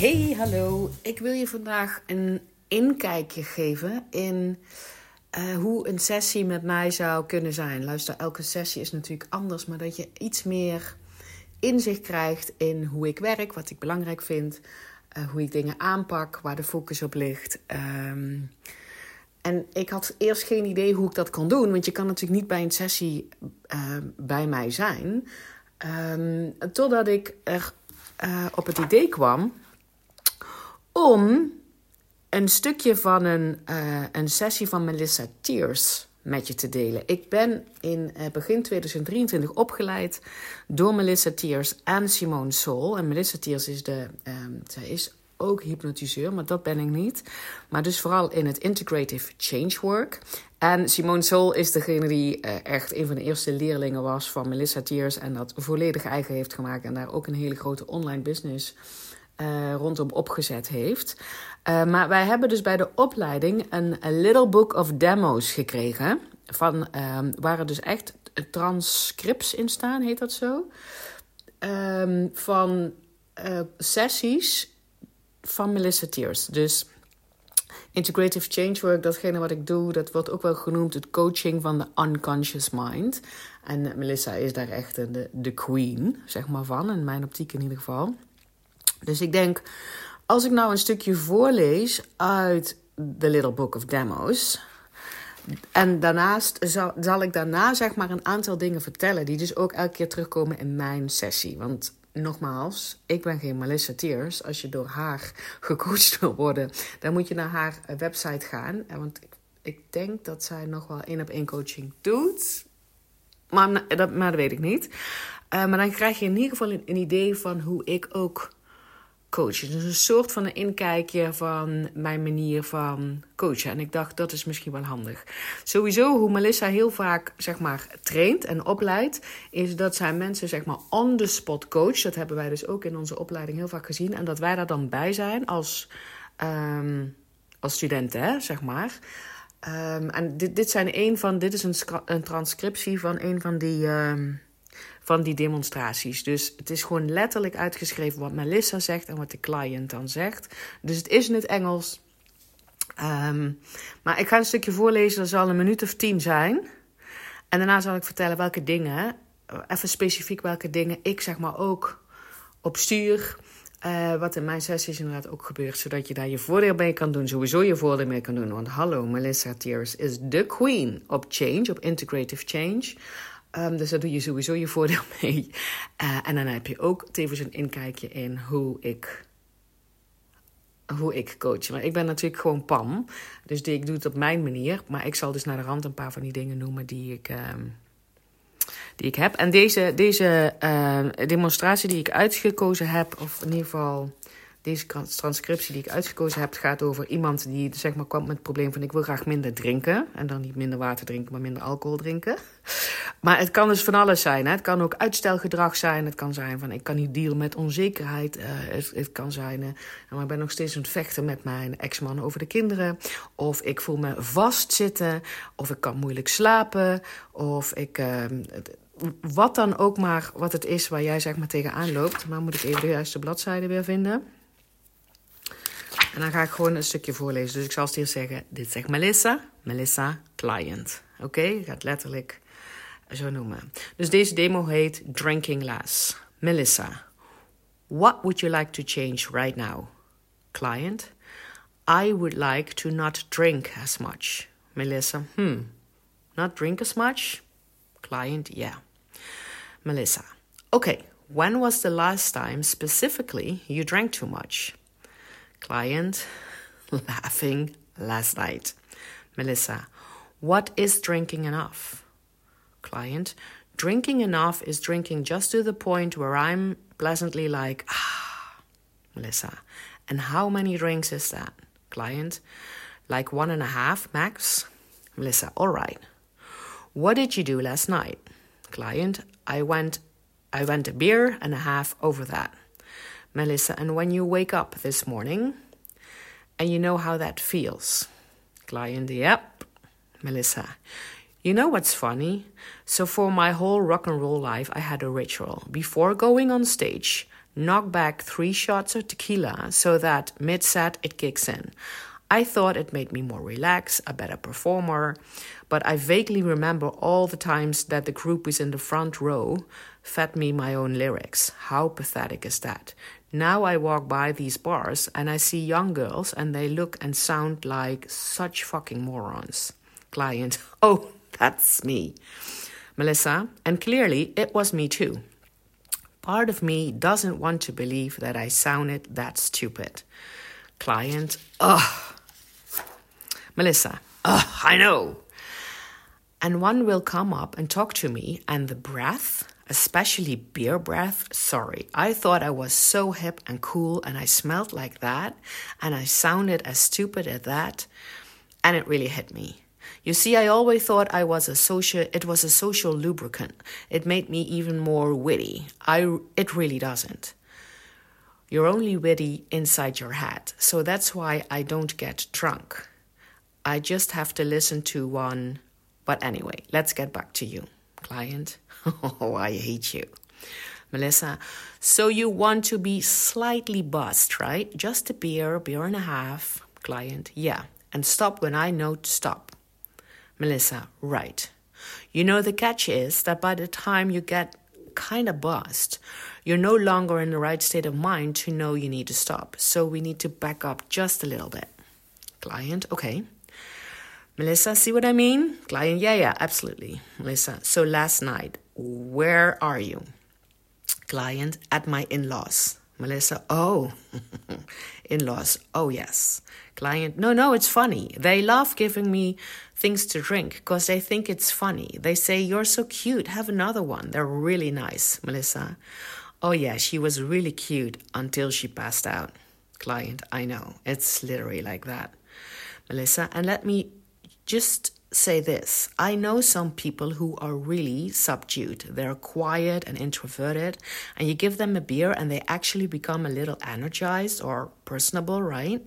Hey, hallo. Ik wil je vandaag een inkijkje geven in uh, hoe een sessie met mij zou kunnen zijn. Luister, elke sessie is natuurlijk anders, maar dat je iets meer inzicht krijgt in hoe ik werk, wat ik belangrijk vind, uh, hoe ik dingen aanpak, waar de focus op ligt. Um, en ik had eerst geen idee hoe ik dat kon doen, want je kan natuurlijk niet bij een sessie uh, bij mij zijn. Um, totdat ik er op het idee kwam om een stukje van een, uh, een sessie van Melissa Tears met je te delen. Ik ben in uh, begin 2023 opgeleid door Melissa Tears en Simone Sol. En Melissa Tears is de, um, zij is ook hypnotiseur, maar dat ben ik niet. Maar dus vooral in het integrative change work. En Simone Sol is degene die uh, echt een van de eerste leerlingen was van Melissa Tears en dat volledig eigen heeft gemaakt en daar ook een hele grote online business uh, rondom opgezet heeft. Uh, maar wij hebben dus bij de opleiding een Little Book of Demos gekregen. Van, um, waar er dus echt transcripts in staan, heet dat zo? Um, van uh, sessies van Melissa Tears. Dus integrative change work, datgene wat ik doe, dat wordt ook wel genoemd het coaching van de unconscious mind. En Melissa is daar echt de, de queen, zeg maar, van, in mijn optiek in ieder geval. Dus ik denk, als ik nou een stukje voorlees uit The Little Book of Demos. En daarnaast zal, zal ik daarna zeg maar een aantal dingen vertellen. Die dus ook elke keer terugkomen in mijn sessie. Want nogmaals, ik ben geen Melissa Tears. Als je door haar gecoacht wil worden, dan moet je naar haar website gaan. Want ik, ik denk dat zij nog wel één op één coaching doet. Maar dat, maar dat weet ik niet. Uh, maar dan krijg je in ieder geval een idee van hoe ik ook coachen. Dus een soort van een inkijkje van mijn manier van coachen. En ik dacht, dat is misschien wel handig. Sowieso, hoe Melissa heel vaak, zeg maar, traint en opleidt... is dat zij mensen, zeg maar, on the spot coach. Dat hebben wij dus ook in onze opleiding heel vaak gezien. En dat wij daar dan bij zijn als, um, als studenten, hè, zeg maar... Um, en dit, dit zijn een van, dit is een, transcriptie van een van die... Um, van die demonstraties. Dus het is gewoon letterlijk uitgeschreven wat Melissa zegt en wat de client dan zegt. Dus het is in het Engels. Um, maar ik ga een stukje voorlezen, dat zal een minuut of tien zijn. En daarna zal ik vertellen welke dingen, even specifiek welke dingen ik zeg maar ook op stuur. Uh, wat in mijn sessies inderdaad ook gebeurt, zodat je daar je voordeel mee kan doen. Sowieso je voordeel mee kan doen. Want hallo, Melissa Tears is de queen op change, op integrative change. Um, dus daar doe je sowieso je voordeel mee. Uh, en dan heb je ook tevens een inkijkje in hoe ik, hoe ik coach. Maar ik ben natuurlijk gewoon Pam. Dus ik doe het op mijn manier. Maar ik zal dus naar de rand een paar van die dingen noemen die ik, um, die ik heb. En deze, deze uh, demonstratie die ik uitgekozen heb, of in ieder geval deze transcriptie die ik uitgekozen heb, gaat over iemand die zeg maar, kwam met het probleem van ik wil graag minder drinken. En dan niet minder water drinken, maar minder alcohol drinken. Maar het kan dus van alles zijn. Hè? Het kan ook uitstelgedrag zijn. Het kan zijn van ik kan niet dealen met onzekerheid. Uh, het, kan zijn, uh, maar ik ben nog steeds aan het vechten met mijn ex-man over de kinderen. Of ik voel me vastzitten. Of ik kan moeilijk slapen. Of ik... Uh, wat dan ook maar wat het is waar jij zeg maar tegenaan loopt. Maar moet ik even de juiste bladzijde weer vinden. En dan ga ik gewoon een stukje voorlezen. Dus ik zal het eerst zeggen. Dit zegt Melissa. Melissa, client. Oké, okay? gaat letterlijk zo noemen. Dus deze demo heet Drinking Less. Melissa. What would you like to change right now? Client. I would like to not drink as much. Melissa. Hmm. Not drink as much? Client. Yeah. Melissa. Okay. When was the last time specifically you drank too much? Client laughing last night. Melissa, what is drinking enough? Client, drinking enough is drinking just to the point where I'm pleasantly like, ah. Melissa, and how many drinks is that? Client, like one and a half max. Melissa, all right. What did you do last night? Client, I went I went a beer and a half over that. Melissa, and when you wake up this morning and you know how that feels? Client, yep. Melissa, You know what's funny? So, for my whole rock and roll life, I had a ritual. Before going on stage, knock back three shots of tequila so that mid set it kicks in. I thought it made me more relaxed, a better performer, but I vaguely remember all the times that the groupies in the front row fed me my own lyrics. How pathetic is that? Now I walk by these bars and I see young girls and they look and sound like such fucking morons. Client, oh, that's me. Melissa, and clearly it was me too. Part of me doesn't want to believe that I sounded that stupid. Client, ugh. Melissa, ugh, I know. And one will come up and talk to me, and the breath, especially beer breath, sorry, I thought I was so hip and cool, and I smelled like that, and I sounded as stupid as that, and it really hit me. You see, I always thought I was a social. It was a social lubricant. It made me even more witty. I. It really doesn't. You're only witty inside your head, so that's why I don't get drunk. I just have to listen to one. But anyway, let's get back to you, client. oh, I hate you. Melissa, so you want to be slightly bust, right? Just a beer, beer and a half. Client, yeah. And stop when I know to stop. Melissa, right. You know, the catch is that by the time you get kind of bust, you're no longer in the right state of mind to know you need to stop. So we need to back up just a little bit. Client, okay. Melissa, see what I mean? Client, yeah, yeah, absolutely. Melissa, so last night, where are you? Client, at my in laws. Melissa, oh, in laws, oh, yes. Client, no, no, it's funny. They love giving me things to drink because they think it's funny. They say, You're so cute, have another one. They're really nice, Melissa. Oh, yeah, she was really cute until she passed out. Client, I know. It's literally like that. Melissa, and let me just say this. I know some people who are really subdued. They're quiet and introverted, and you give them a beer and they actually become a little energized or personable, right?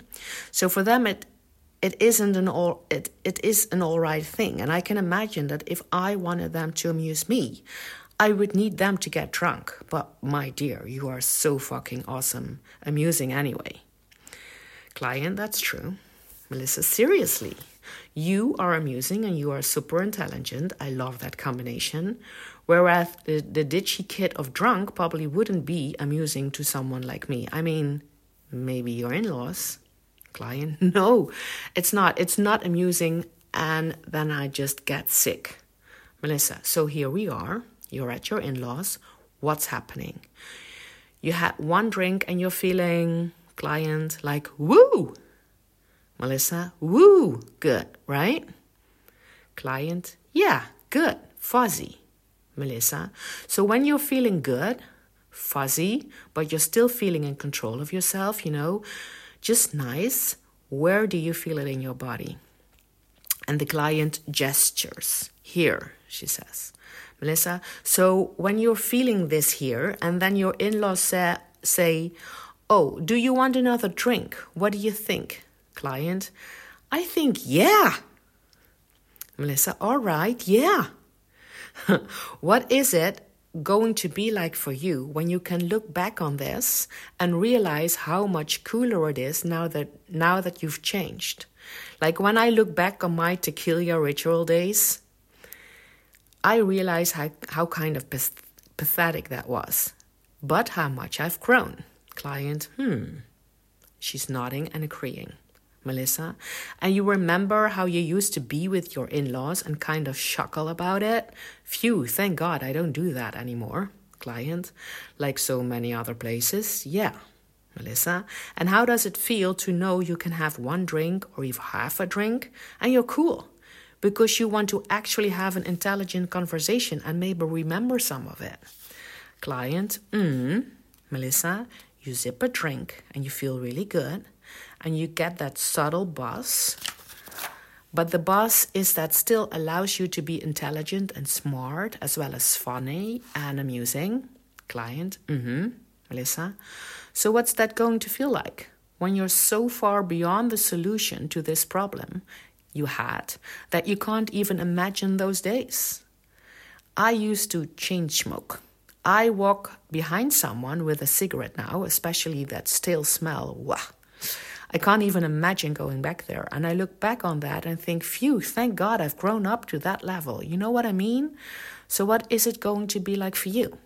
So for them, it it isn't an all it, it is an all right thing. And i can imagine that if i wanted them to amuse me i would need them to get drunk. But my dear you are so fucking awesome. Amusing anyway. Client that's true. Melissa seriously you are amusing and you are super intelligent. I love that combination. Whereas the, the ditchy kid of drunk probably wouldn't be amusing to someone like me. I mean, maybe your in laws, client. No, it's not. It's not amusing. And then I just get sick. Melissa, so here we are. You're at your in laws. What's happening? You had one drink and you're feeling, client, like, woo, Melissa, woo, good, right? Client, yeah, good, fuzzy. Melissa, so when you're feeling good, fuzzy, but you're still feeling in control of yourself, you know, just nice, where do you feel it in your body? And the client gestures. Here, she says. Melissa, so when you're feeling this here, and then your in laws say, say, Oh, do you want another drink? What do you think? Client, I think, yeah. Melissa, all right, yeah. what is it going to be like for you when you can look back on this and realize how much cooler it is now that now that you've changed? Like when I look back on my tequila ritual days, I realize how, how kind of pathetic that was, but how much I've grown. Client, hmm. She's nodding and agreeing. Melissa, and you remember how you used to be with your in laws and kind of chuckle about it? Phew, thank God I don't do that anymore. Client, like so many other places, yeah. Melissa, and how does it feel to know you can have one drink or even half a drink and you're cool? Because you want to actually have an intelligent conversation and maybe remember some of it. Client, mm, Melissa, you zip a drink and you feel really good and you get that subtle buzz. But the buzz is that still allows you to be intelligent and smart, as well as funny and amusing. Client, mm-hmm, Melissa. So, what's that going to feel like? When you're so far beyond the solution to this problem, you had that you can't even imagine those days. I used to chain smoke. I walk behind someone with a cigarette now, especially that stale smell. Wah. I can't even imagine going back there. And I look back on that and think, phew, thank God I've grown up to that level. You know what I mean? So, what is it going to be like for you?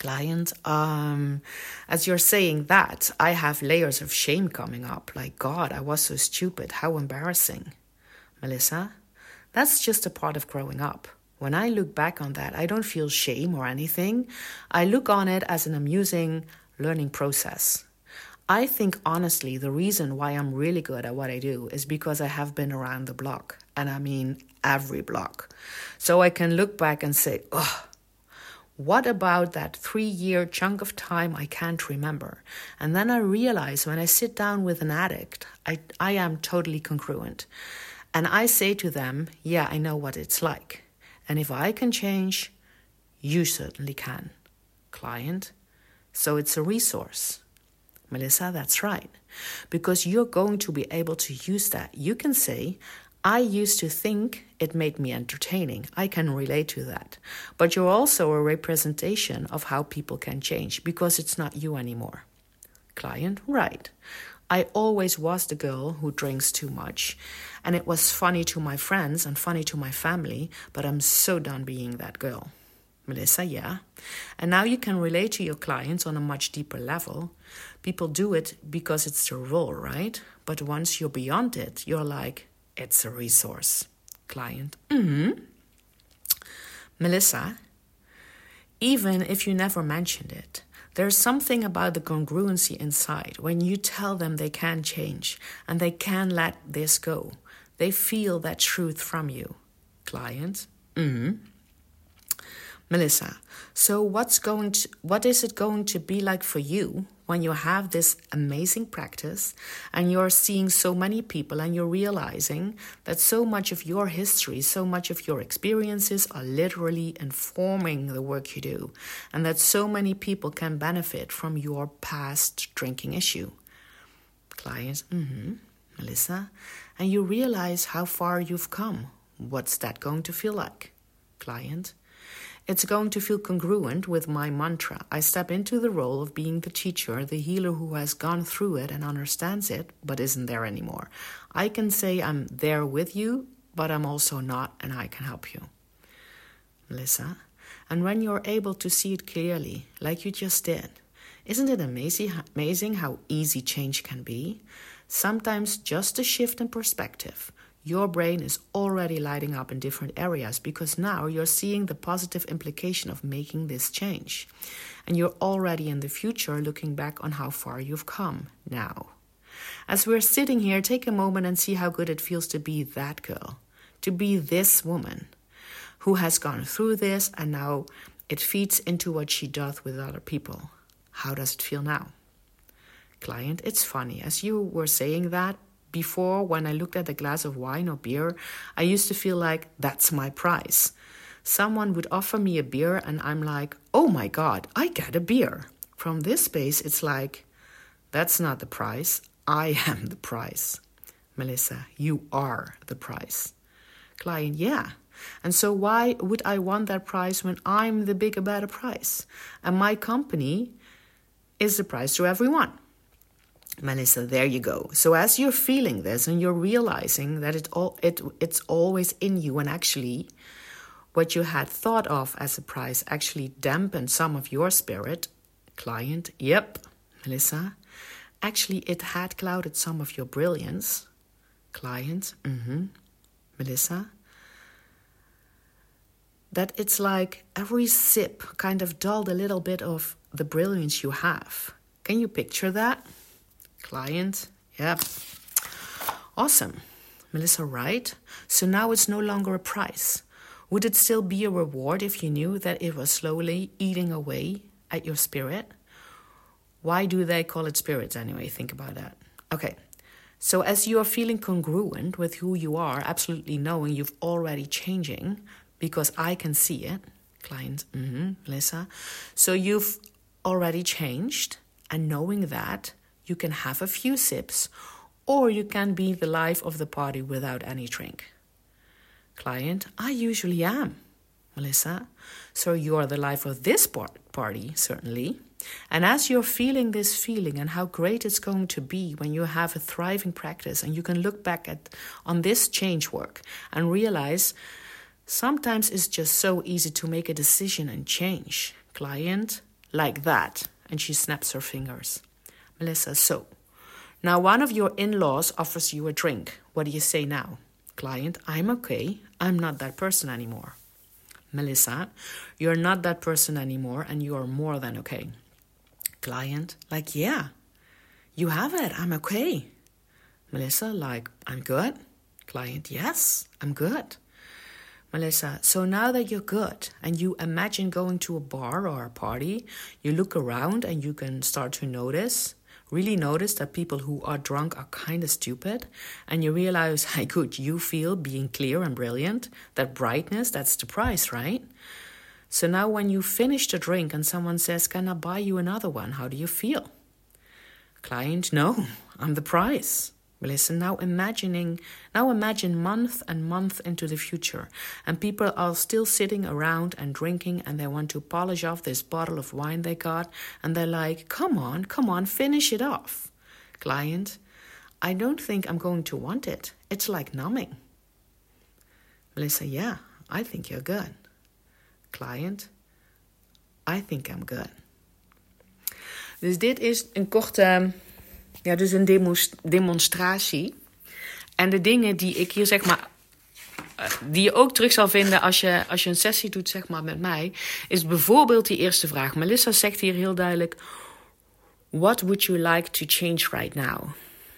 Client, um, as you're saying that, I have layers of shame coming up. Like, God, I was so stupid. How embarrassing. Melissa, that's just a part of growing up. When I look back on that, I don't feel shame or anything. I look on it as an amusing learning process. I think honestly, the reason why I'm really good at what I do is because I have been around the block, and I mean every block. So I can look back and say, oh, what about that three year chunk of time I can't remember? And then I realize when I sit down with an addict, I, I am totally congruent. And I say to them, yeah, I know what it's like. And if I can change, you certainly can. Client. So it's a resource. Melissa, that's right. Because you're going to be able to use that. You can say, I used to think it made me entertaining. I can relate to that. But you're also a representation of how people can change because it's not you anymore. Client, right. I always was the girl who drinks too much. And it was funny to my friends and funny to my family, but I'm so done being that girl. Melissa, yeah. And now you can relate to your clients on a much deeper level. People do it because it's their role, right? But once you're beyond it, you're like, it's a resource. Client, hmm. Melissa, even if you never mentioned it, there's something about the congruency inside when you tell them they can change and they can let this go. They feel that truth from you. Client, hmm. Melissa, so what's going to what is it going to be like for you when you have this amazing practice and you're seeing so many people and you're realizing that so much of your history, so much of your experiences are literally informing the work you do and that so many people can benefit from your past drinking issue? Clients, mm-hmm. Melissa, and you realize how far you've come. What's that going to feel like? Client, it's going to feel congruent with my mantra. I step into the role of being the teacher, the healer who has gone through it and understands it, but isn't there anymore. I can say I'm there with you, but I'm also not, and I can help you. Melissa, and when you're able to see it clearly, like you just did, isn't it amazing, amazing how easy change can be? Sometimes just a shift in perspective your brain is already lighting up in different areas because now you're seeing the positive implication of making this change. And you're already in the future looking back on how far you've come now. As we're sitting here, take a moment and see how good it feels to be that girl, to be this woman who has gone through this and now it feeds into what she does with other people. How does it feel now? Client, it's funny. As you were saying that, before, when I looked at a glass of wine or beer, I used to feel like that's my price. Someone would offer me a beer, and I'm like, oh my God, I get a beer. From this space, it's like, that's not the price. I am the price. Melissa, you are the price. Client, yeah. And so, why would I want that price when I'm the bigger, better price? And my company is the price to everyone. Melissa, there you go. So as you're feeling this and you're realizing that it all it it's always in you and actually what you had thought of as a price actually dampened some of your spirit, client, yep, Melissa. Actually it had clouded some of your brilliance. Client, mm-hmm. Melissa. That it's like every sip kind of dulled a little bit of the brilliance you have. Can you picture that? Client. Yep. Awesome. Melissa, right? So now it's no longer a price. Would it still be a reward if you knew that it was slowly eating away at your spirit? Why do they call it spirits anyway? Think about that. Okay. So, as you are feeling congruent with who you are, absolutely knowing you've already changing, because I can see it, client, mm-hmm, Melissa. So, you've already changed, and knowing that, you can have a few sips or you can be the life of the party without any drink. Client, I usually am, Melissa. So you are the life of this party, certainly. And as you're feeling this feeling and how great it's going to be when you have a thriving practice and you can look back at on this change work and realize sometimes it's just so easy to make a decision and change. Client, like that. And she snaps her fingers. Melissa, so now one of your in-laws offers you a drink. What do you say now? Client, I'm okay. I'm not that person anymore. Melissa, you're not that person anymore and you are more than okay. Client, like, yeah, you have it. I'm okay. Melissa, like, I'm good. Client, yes, I'm good. Melissa, so now that you're good and you imagine going to a bar or a party, you look around and you can start to notice, really notice that people who are drunk are kind of stupid, and you realize how good you feel being clear and brilliant. That brightness, that's the price, right? So now when you finish the drink and someone says, Can I buy you another one? How do you feel? Client, no, I'm the price. Listen, now imagining, now imagine month and month into the future, and people are still sitting around and drinking, and they want to polish off this bottle of wine they got, and they're like, come on, come on, finish it off. Client, I don't think I'm going to want it. It's like numbing. Melissa, yeah, I think you're good. Client, I think I'm good. Dus dit is een korte Ja, dus een demonstratie. En de dingen die ik hier zeg maar. Eh, die je ook terug zal vinden als je, als je een sessie doet, zeg maar, met mij. Is bijvoorbeeld die eerste vraag. Melissa zegt hier heel duidelijk: What would you like to change right now?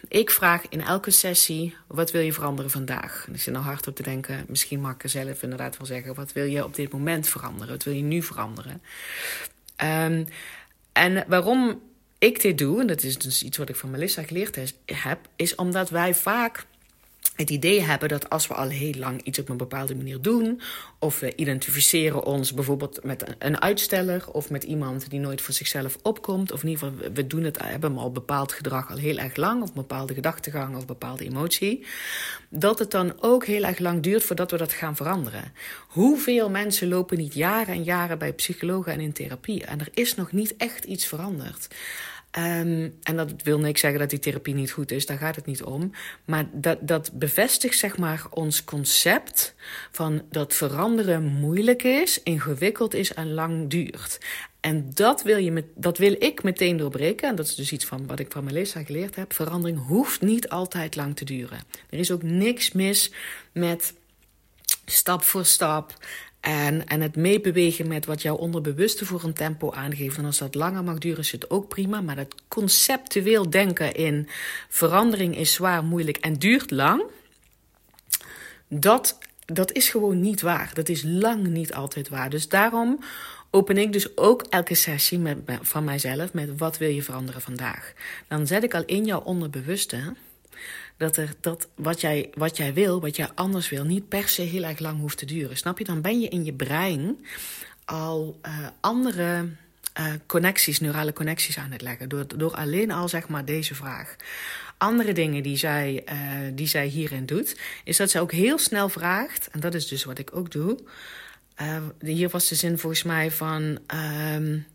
Ik vraag in elke sessie: wat wil je veranderen vandaag? En ik zit nou hard op te denken. Misschien mag ik er zelf inderdaad wel zeggen: wat wil je op dit moment veranderen? Wat wil je nu veranderen? Um, en waarom ik dit doe, en dat is dus iets wat ik van Melissa geleerd heb, is omdat wij vaak het idee hebben dat als we al heel lang iets op een bepaalde manier doen, of we identificeren ons bijvoorbeeld met een uitsteller of met iemand die nooit voor zichzelf opkomt, of in ieder geval we doen het, hebben al bepaald gedrag al heel erg lang, of een bepaalde gedachtegang of bepaalde emotie, dat het dan ook heel erg lang duurt voordat we dat gaan veranderen. Hoeveel mensen lopen niet jaren en jaren bij psychologen en in therapie en er is nog niet echt iets veranderd. Um, en dat wil niks zeggen dat die therapie niet goed is, daar gaat het niet om. Maar dat, dat bevestigt zeg maar ons concept van dat veranderen moeilijk is, ingewikkeld is en lang duurt. En dat wil, je met, dat wil ik meteen doorbreken. En dat is dus iets van wat ik van Melissa geleerd heb. Verandering hoeft niet altijd lang te duren. Er is ook niks mis met stap voor stap en, en het meebewegen met wat jouw onderbewuste voor een tempo aangeeft. En als dat langer mag duren, is het ook prima. Maar dat conceptueel denken in verandering is zwaar, moeilijk en duurt lang. Dat, dat is gewoon niet waar. Dat is lang niet altijd waar. Dus daarom open ik dus ook elke sessie met, van mijzelf met wat wil je veranderen vandaag. Dan zet ik al in jouw onderbewuste dat, er, dat wat, jij, wat jij wil, wat jij anders wil, niet per se heel erg lang hoeft te duren. Snap je? Dan ben je in je brein al uh, andere uh, connecties, neurale connecties aan het leggen. Door, door alleen al zeg maar deze vraag. Andere dingen die zij, uh, die zij hierin doet, is dat ze ook heel snel vraagt, en dat is dus wat ik ook doe. hier was de zin volgens mij van. Um,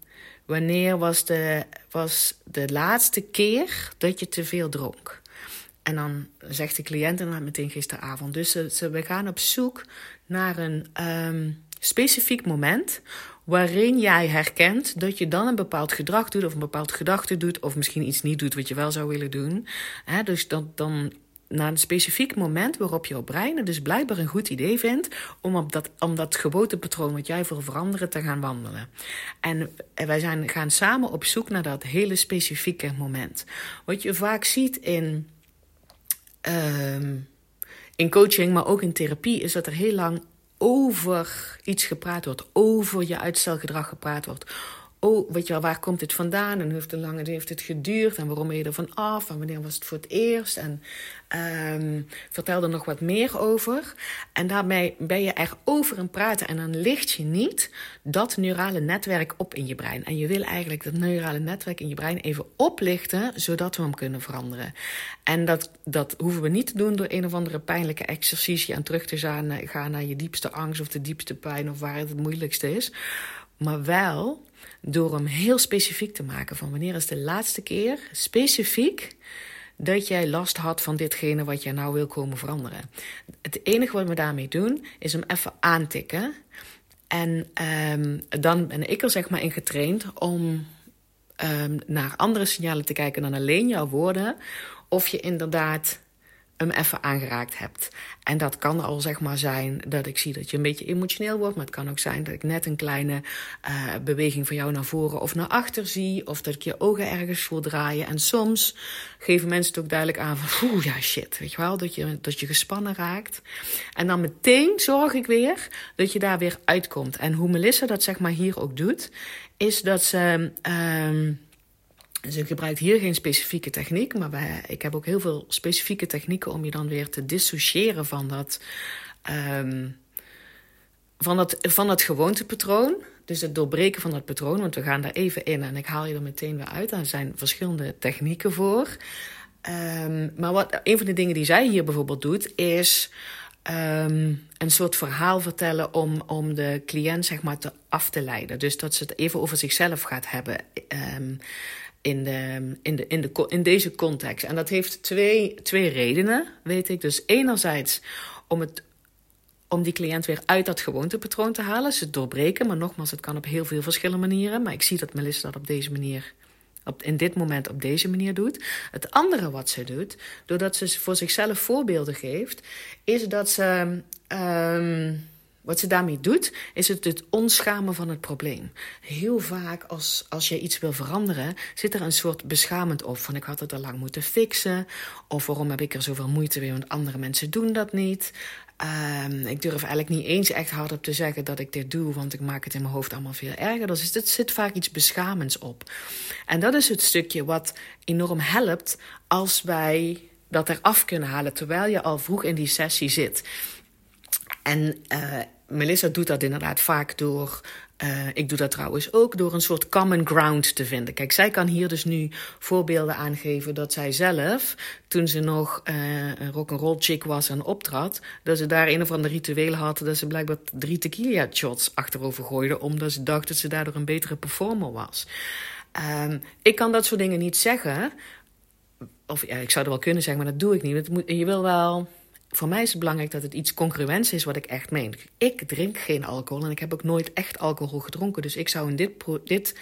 wanneer was de, was de laatste keer dat je te veel dronk? En dan zegt de cliënt inderdaad meteen gisteravond. Dus ze, we gaan op zoek naar een um, specifiek moment waarin jij herkent dat je dan een bepaald gedrag doet of een bepaald gedachte doet of misschien iets niet doet wat je wel zou willen doen. Dus dan, dan naar een specifiek moment waarop jouw brein het dus blijkbaar een goed idee vindt om op dat, om dat gewoontepatroon wat jij wil veranderen te gaan wandelen. En wij zijn gaan samen op zoek naar dat hele specifieke moment. Wat je vaak ziet in um, in coaching, maar ook in therapie, is dat er heel lang over iets gepraat wordt. Over je uitstelgedrag gepraat wordt. Oh, weet je wel, waar komt dit vandaan? En heeft, lang heeft het geduurd? En waarom ben je er van af? En wanneer was het voor het eerst? En um, vertel er nog wat meer over. En daarmee ben je er over aan praten. En dan licht je niet dat neurale netwerk op in je brein. En je wil eigenlijk dat neurale netwerk in je brein even oplichten, zodat we hem kunnen veranderen. En dat, dat hoeven we niet te doen door een of andere pijnlijke exercitie en terug te gaan, gaan naar je diepste angst of de diepste pijn of waar het het moeilijkste is. Maar wel door hem heel specifiek te maken. Van wanneer is de laatste keer specifiek dat jij last had van ditgene wat jij nou wil komen veranderen. Het enige wat we daarmee doen is hem even aantikken. En um, dan ben ik er zeg maar in getraind om um, naar andere signalen te kijken dan alleen jouw woorden. Of je inderdaad hem even aangeraakt hebt. En dat kan al zeg maar zijn dat ik zie dat je een beetje emotioneel wordt. Maar het kan ook zijn dat ik net een kleine uh, beweging van jou naar voren of naar achter zie. Of dat ik je ogen ergens voel draaien. En soms geven mensen het ook duidelijk aan van... Oeh, ja shit, weet je wel, dat je, dat je gespannen raakt. En dan meteen zorg ik weer dat je daar weer uitkomt. En hoe Melissa dat zeg maar hier ook doet... is dat ze... Uh, dus ik gebruik hier geen specifieke techniek, maar wij, ik heb ook heel veel specifieke technieken om je dan weer te dissociëren van dat, um, van dat, van dat gewoontepatroon. Dus het doorbreken van dat patroon, want we gaan daar even in en ik haal je er meteen weer uit. Er zijn verschillende technieken voor. Um, maar wat, een van de dingen die zij hier bijvoorbeeld doet, is um, een soort verhaal vertellen om, om de cliënt zeg maar te af te leiden. Dus dat ze het even over zichzelf gaat hebben. In, de, in, de, in, de, in deze context. En dat heeft twee, twee redenen, weet ik. Dus enerzijds om, het, om die cliënt weer uit dat gewoontepatroon te halen, ze doorbreken. Maar nogmaals, het kan op heel veel verschillende manieren. Maar ik zie dat Melissa dat op deze manier, op, in dit moment op deze manier doet. Het andere wat ze doet, doordat ze voor zichzelf voorbeelden geeft, is dat ze. Um, wat ze daarmee doet, is het het onschamen van het probleem. Heel vaak als, als je iets wil veranderen, zit er een soort beschamend op. Van ik had het al lang moeten fixen. Of waarom heb ik er zoveel moeite mee, want andere mensen doen dat niet. Um, ik durf eigenlijk niet eens echt hardop te zeggen dat ik dit doe, want ik maak het in mijn hoofd allemaal veel erger. Dus er zit vaak iets beschamends op. En dat is het stukje wat enorm helpt als wij dat eraf kunnen halen terwijl je al vroeg in die sessie zit. En uh, Melissa doet dat inderdaad vaak door. Uh, ik doe dat trouwens ook door een soort common ground te vinden. Kijk, zij kan hier dus nu voorbeelden aangeven dat zij zelf, toen ze nog uh, een rock'n'roll chick was en optrad, dat ze daar een of ander ritueel had dat ze blijkbaar drie tequila shots achterover gooide, omdat ze dacht dat ze daardoor een betere performer was. Um, ik kan dat soort dingen niet zeggen. Of ja, ik zou er wel kunnen zeggen, maar dat doe ik niet. Je wil wel voor mij is het belangrijk dat het iets congruents is wat ik echt meen. Ik drink geen alcohol en ik heb ook nooit echt alcohol gedronken. Dus ik zou in dit, dit,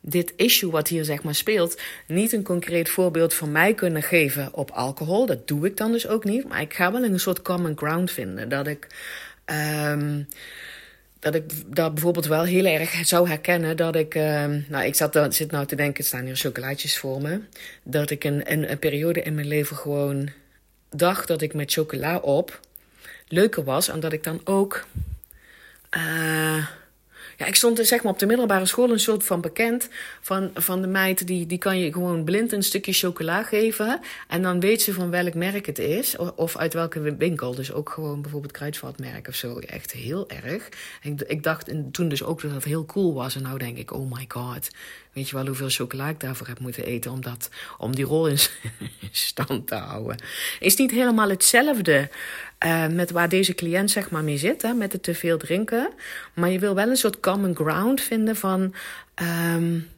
dit issue wat hier zeg maar speelt... niet een concreet voorbeeld van mij kunnen geven op alcohol. Dat doe ik dan dus ook niet. Maar ik ga wel een soort common ground vinden. Dat ik... Um, dat ik dat bijvoorbeeld wel heel erg zou herkennen dat ik. Uh, nou, ik zat, zit nou te denken, er staan hier chocolaatjes voor me. Dat ik een, een periode in mijn leven gewoon dacht dat ik met chocola op leuker was. En dat ik dan ook. Uh, ja, ik stond zeg maar op de middelbare school een soort van bekend van, van de meid. Die, die kan je gewoon blind een stukje chocola geven. En dan weet ze van welk merk het is. Of uit welke winkel. Dus ook gewoon bijvoorbeeld kruidvatmerk of zo. Echt heel erg. Ik, ik dacht toen dus ook dat het heel cool was. En nou denk ik, oh my god. Weet je wel hoeveel chocola ik daarvoor heb moeten eten om, dat, om die rol in stand te houden? Is niet helemaal hetzelfde uh, met waar deze cliënt zeg maar mee zit, hè, met het te veel drinken. Maar je wil wel een soort common ground vinden van. Um,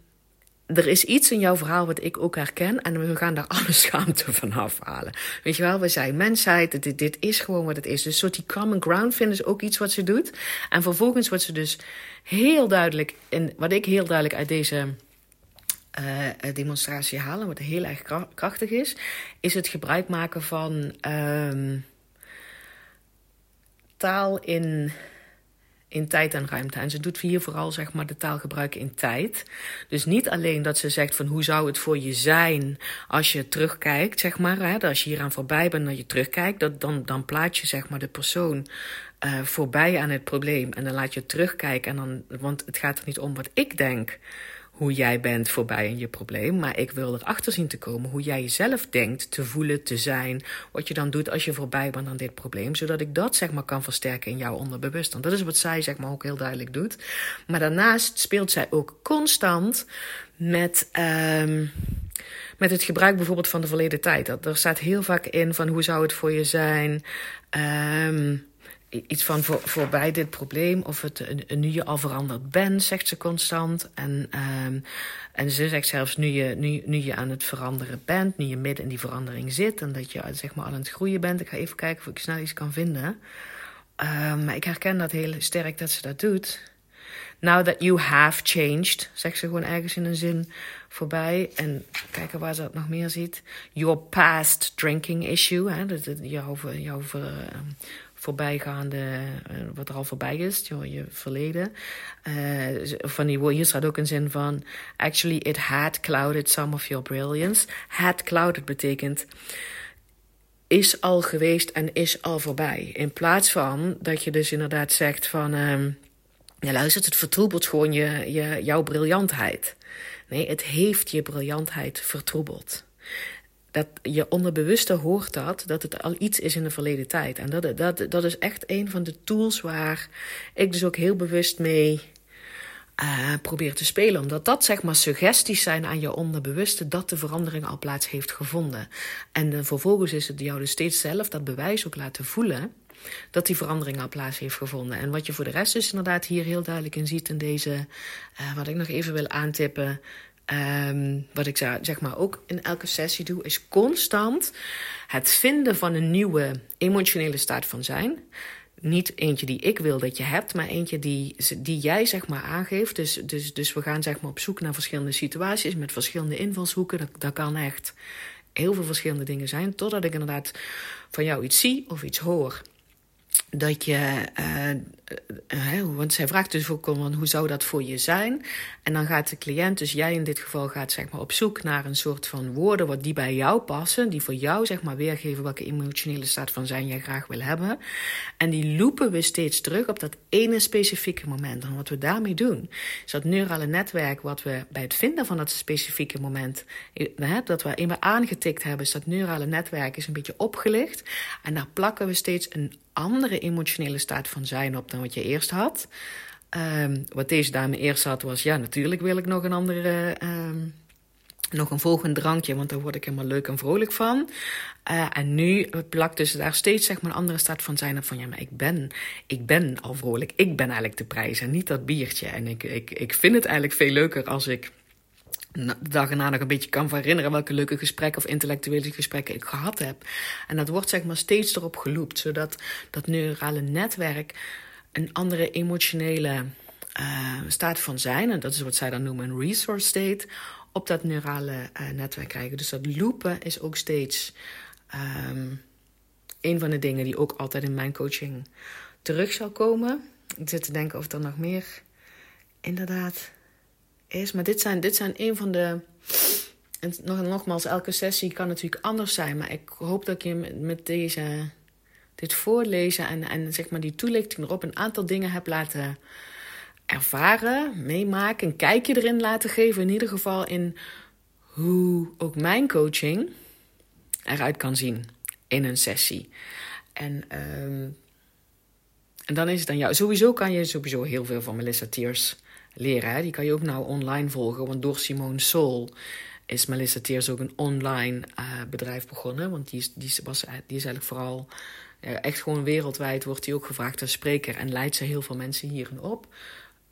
er is iets in jouw verhaal wat ik ook herken en we gaan daar alle schaamte van afhalen. Weet je wel, we zijn mensheid, dit, dit is gewoon wat het is. Dus soort die common ground vinden is ook iets wat ze doet. En vervolgens wordt ze dus heel duidelijk, en wat ik heel duidelijk uit deze uh, demonstratie halen, wat heel erg krachtig is, is het gebruik maken van um, taal in, in tijd en ruimte. En ze doet hier vooral zeg maar, de taal gebruiken in tijd. Dus niet alleen dat ze zegt van hoe zou het voor je zijn als je terugkijkt, zeg maar. Hè, als je hieraan voorbij bent en je terugkijkt, dat, dan, dan plaat je zeg maar, de persoon uh, voorbij aan het probleem. En dan laat je terugkijken. En dan, want het gaat er niet om wat ik denk hoe jij bent voorbij aan je probleem. Maar ik wil erachter zien te komen hoe jij jezelf denkt, te voelen, te zijn. Wat je dan doet als je voorbij bent aan dit probleem. Zodat ik dat zeg maar kan versterken in jouw onderbewustzijn. Dat is wat zij zeg maar ook heel duidelijk doet. Maar daarnaast speelt zij ook constant met. Um, met het gebruik bijvoorbeeld van de verleden tijd. Dat, er staat heel vaak in van hoe zou het voor je zijn. Um, iets van voor, voorbij dit probleem. Of het nu je al veranderd bent, zegt ze constant. En, um, en ze zegt zelfs nu je, nu, nu je aan het veranderen bent, nu je midden in die verandering zit. En dat je zeg maar al aan het groeien bent. Ik ga even kijken of ik snel iets kan vinden. Um, maar ik herken dat heel sterk dat ze dat doet. Now that you have changed, zegt ze gewoon ergens in een zin voorbij. En kijken waar ze dat nog meer ziet. Your past drinking issue. Hè, dat, jouw, jouw ver, voorbijgaande, uh, wat er al voorbij is, je, je verleden. Uh, van die, hier staat ook een zin van: Actually, it had clouded some of your brilliance. Had clouded betekent is al geweest en is al voorbij. In plaats van dat je dus inderdaad zegt van. Uh, ja, luister, het vertroebelt gewoon je, je, jouw briljantheid. Nee, het heeft je briljantheid vertroebeld dat je onderbewuste hoort dat, dat het al iets is in de verleden tijd. En dat, dat, dat is echt een van de tools waar ik dus ook heel bewust mee uh, probeer te spelen. Omdat dat zeg maar suggesties zijn aan je onderbewuste dat de verandering al plaats heeft gevonden. En dan vervolgens is het jou dus steeds zelf dat bewijs ook laten voelen dat die verandering al plaats heeft gevonden. En wat je voor de rest dus inderdaad hier heel duidelijk in ziet in deze, uh, wat ik nog even wil aantippen, Um, wat ik zeg maar ook in elke sessie doe, is constant het vinden van een nieuwe emotionele staat van zijn. Niet eentje die ik wil dat je hebt, maar eentje die, die jij zeg maar aangeeft. Dus, dus, dus we gaan zeg maar op zoek naar verschillende situaties met verschillende invalshoeken. Dat, dat kan echt heel veel verschillende dingen zijn. Totdat ik inderdaad van jou iets zie of iets hoor dat je, uh, want zij vraagt dus ook hoe zou dat voor je zijn? En dan gaat de cliënt, dus jij in dit geval, gaat zeg maar op zoek naar een soort van woorden wat die bij jou passen, die voor jou zeg maar weergeven welke emotionele staat van zijn jij graag wil hebben. En die lopen we steeds terug op dat ene specifieke moment. En wat we daarmee doen, is dat neurale netwerk wat we bij het vinden van dat specifieke moment, hè, dat we eenmaal aangetikt hebben, is dat neurale netwerk is een beetje opgelicht. En daar plakken we steeds een andere emotionele staat van zijn op dan wat je eerst had. Um, wat deze dame eerst had was, ja, natuurlijk wil ik nog een andere, um, nog een volgend drankje, want daar word ik helemaal leuk en vrolijk van. Uh, en nu plakt dus daar steeds zeg maar een andere staat van zijn op van, ja, maar ik ben, ik ben al vrolijk. Ik ben eigenlijk de prijs en niet dat biertje. En ik, ik, ik vind het eigenlijk veel leuker als ik de dag erna nog een beetje kan herinneren welke leuke gesprekken of intellectuele gesprekken ik gehad heb. En dat wordt zeg maar steeds erop geloopt, zodat dat neurale netwerk een andere emotionele uh, staat van zijn, en dat is wat zij dan noemen een resource state, op dat neurale uh, netwerk krijgen. Dus dat loopen is ook steeds um, een van de dingen die ook altijd in mijn coaching terug zal komen. Ik zit te denken of er nog meer inderdaad is. Maar dit zijn, dit zijn een van de. En nog, nogmaals, elke sessie kan natuurlijk anders zijn. Maar ik hoop dat ik je met deze, dit voorlezen en, en zeg maar die toelichting erop een aantal dingen heb laten ervaren, meemaken, een kijkje erin laten geven. In ieder geval in hoe ook mijn coaching eruit kan zien in een sessie. En, um, en dan is het aan jou. Sowieso kan je sowieso heel veel van Melissa Tears leren. Die kan je ook nou online volgen. Want door Simone Soul is Melissa Teers ook een online uh, bedrijf begonnen. Want die, die, was, die is eigenlijk vooral... Ja, echt gewoon wereldwijd wordt die ook gevraagd als spreker. En leidt ze heel veel mensen hierin op.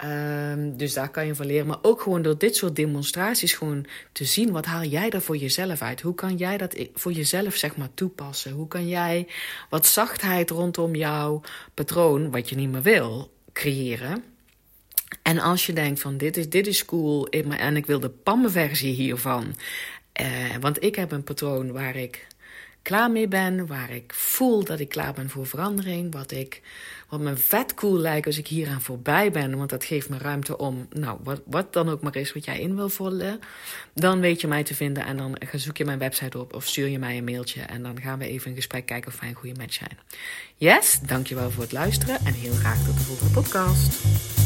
Um, dus daar kan je van leren. Maar ook gewoon door dit soort demonstraties gewoon te zien. Wat haal jij daar voor jezelf uit? Hoe kan jij dat voor jezelf zeg maar toepassen? Hoe kan jij wat zachtheid rondom jouw patroon, wat je niet meer wil, creëren? En als je denkt van dit is, dit is cool en ik wil de PAM-versie hiervan. Eh, want ik heb een patroon waar ik klaar mee ben, waar ik voel dat ik klaar ben voor verandering, wat, ik, wat me vet cool lijkt als ik hieraan voorbij ben, want dat geeft me ruimte om, nou, wat, wat dan ook maar is wat jij in wil vullen, dan weet je mij te vinden en dan zoek je mijn website op of stuur je mij een mailtje en dan gaan we even in gesprek kijken of wij een goede match zijn. Yes, dankjewel voor het luisteren en heel graag tot de volgende podcast.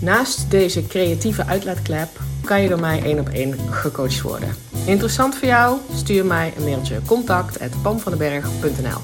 Naast deze creatieve uitlaatklep kan je door mij één op één gecoacht worden. Interessant voor jou? Stuur mij een mailtje contact@pamvandenberg.nl